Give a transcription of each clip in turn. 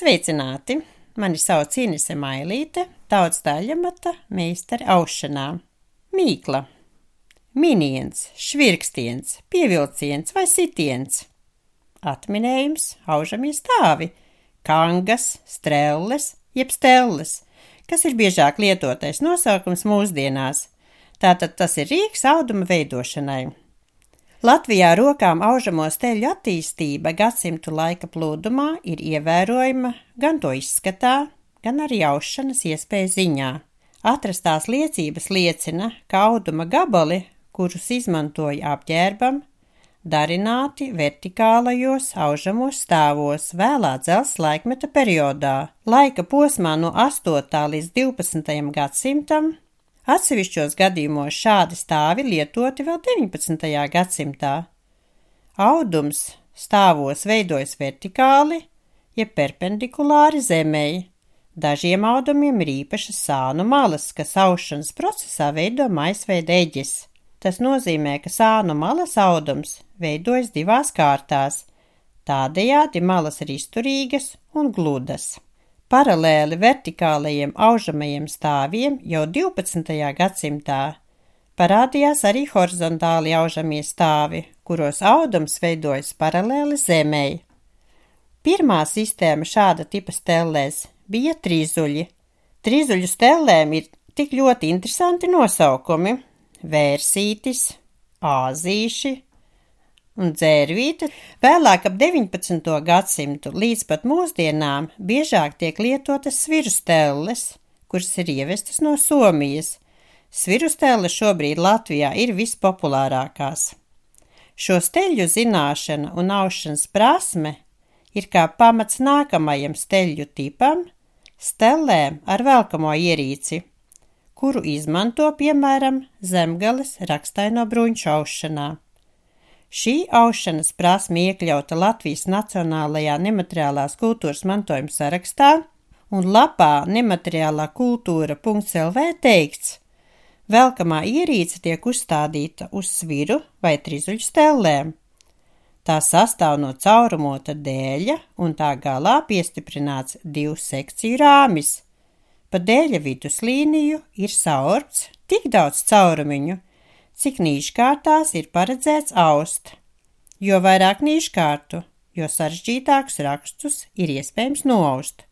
Sveicināti! Mani sauc Inese Mailīte, tauts daļamata meistari aušanā. Mīkla, miniens, švirkstiens, pievilciens vai sitiens. Atminējums, aužamie stāvi, kangas, strelles, jeb stelles, kas ir biežāk lietotais nosaukums mūsdienās. Tātad tas ir rīks auduma veidošanai. Latvijā rokām aužamo steļu attīstība gadsimtu laika plūdumā ir ievērojama gan to izskatā, gan arī aušanas iespēju ziņā. Atrastās liecības liecina, ka auduma gabali, kurus izmantoja apģērbam, darināti vertikālajos aužamos stāvos vēlā dzels laikmeta periodā, laika posmā no 8. līdz 12. gadsimtam Atsevišķos gadījumos šādi stāvi lietoti vēl 19. gadsimtā. Audums stāvos veidojas vertikāli, jeb perpendikulāri zemēji. Dažiem audumiem ir īpašas sānu malas, kas aušanas procesā veido maisveida eģis. Tas nozīmē, ka sānu malas audums veidojas divās kārtās. Tādējādi malas ir izturīgas un gludas. Paralēli vertikālajiem aužamajiem stāviem jau 12. gadsimtā parādījās arī horizontāli aužamie stāvi, kuros audums veidojas paralēli zemēji. Pirmā sistēma šāda tipa stellēs bija trīzuļi. Trīzuļu stellēm ir tik ļoti interesanti nosaukumi - vērsītis, āzīši, un dzērvīte vēlāk ap 19. gadsimtu līdz pat mūsdienām biežāk tiek lietotas svirustelles, kuras ir ievestas no Somijas. Svirustelles šobrīd Latvijā ir vispopulārākās. Šo steļu zināšana un aušanas prasme ir kā pamats nākamajam steļu tipam - stellēm ar velkamo ierīci, kuru izmanto piemēram zemgales rakstaino bruņšu aušanā. Šī aušanas prasme iekļauta Latvijas Nacionālajā nemateriālās kultūras mantojuma sarakstā, un lapā nemateriālā kultūra.lv teikts, velkamā ierīce tiek uzstādīta uz sviru vai trizuļu stellēm. Tā sastāv no caurumota dēļa, un tā galā piestiprināts divu sekciju rāmis. Pa dēļa viduslīniju ir saurts tik daudz caurumiņu, cik nīškārtās ir paredzēts aust. Jo vairāk nīškārtu, jo sarežģītākus rakstus ir iespējams noaust.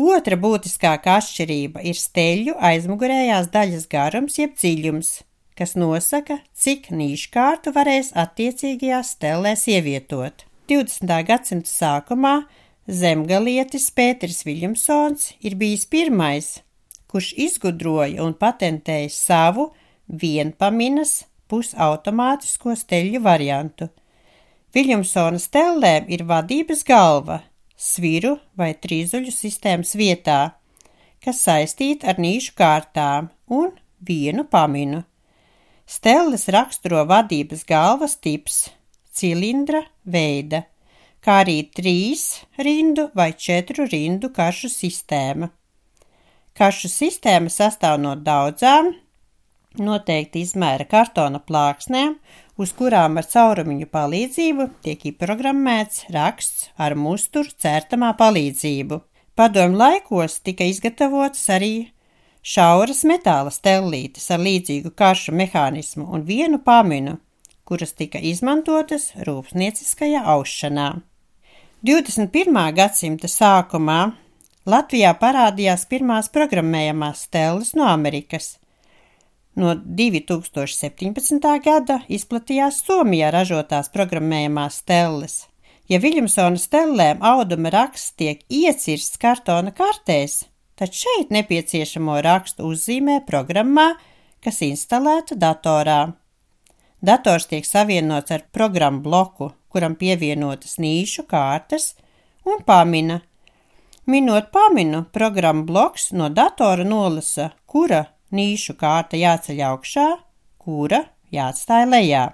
Otra būtiskākā atšķirība ir steļu aizmugurējās daļas garums jeb dziļums, kas nosaka, cik nīškārtu varēs attiecīgajās stelēs ievietot. 20. gadsimta sākumā zemgalietis Pēters Viljamsons ir bijis pirmais, kurš izgudroja un patentēja savu vienpaminas pusautomātisko steļu variantu. Viljamsona stellēm ir vadības galva, sviru vai trīzuļu sistēmas vietā, kas saistīta ar nīšu kārtām un vienu paminu. Stelles raksturo vadības galvas tips - cilindra veida, kā arī trīs rindu vai četru rindu karšu sistēma. Karšu sistēma sastāv no daudzām noteikti izmēra kartona plāksnēm, uz kurām ar caurumiņu palīdzību tiek ieprogrammēts raksts ar musturu cērtamā palīdzību. Padomju laikos tika izgatavotas arī šauras metāla stellītes ar līdzīgu karšu mehānismu un vienu paminu, kuras tika izmantotas rūpnieciskajā aušanā. 21. gadsimta sākumā Latvijā parādījās pirmās programmējamās stelles no Amerikas – No 2017. gada izplatījās Somijā ražotās programmējamās stelles. Ja Viljamsona stellēm auduma raksts tiek iecirsts kartona kartēs, tad šeit nepieciešamo rakstu uzzīmē programmā, kas instalēta datorā. Dators tiek savienots ar programmu bloku, kuram pievienotas nīšu kārtas un pamina. Minot paminu, programmu bloks no datora nolasa, kura Nīšu kārta jāceļ augšā, kura jāatstāj lejā.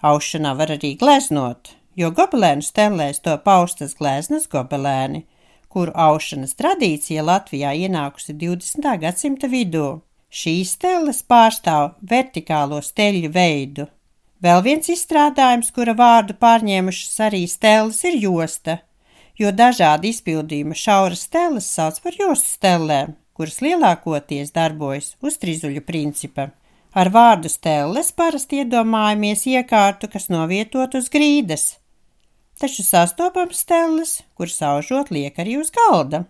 Aušanā var arī gleznot, jo gobelēnu stelēs to paustas gleznas gobelēni, kuru aušanas tradīcija Latvijā ienākusi 20. gadsimta vidū. Šīs stelles pārstāv vertikālo steļu veidu. Vēl viens izstrādājums, kura vārdu pārņēmušas arī stelles, ir josta. jo dažādi izpildījuma šauras stelles sauc par jostu stellēm, kuras lielākoties darbojas uz trizuļu principa. Ar vārdu stelles parasti iedomājamies iekārtu, kas novietot uz grīdas, taču sastopams stelles, kuras aužot liek arī uz galda.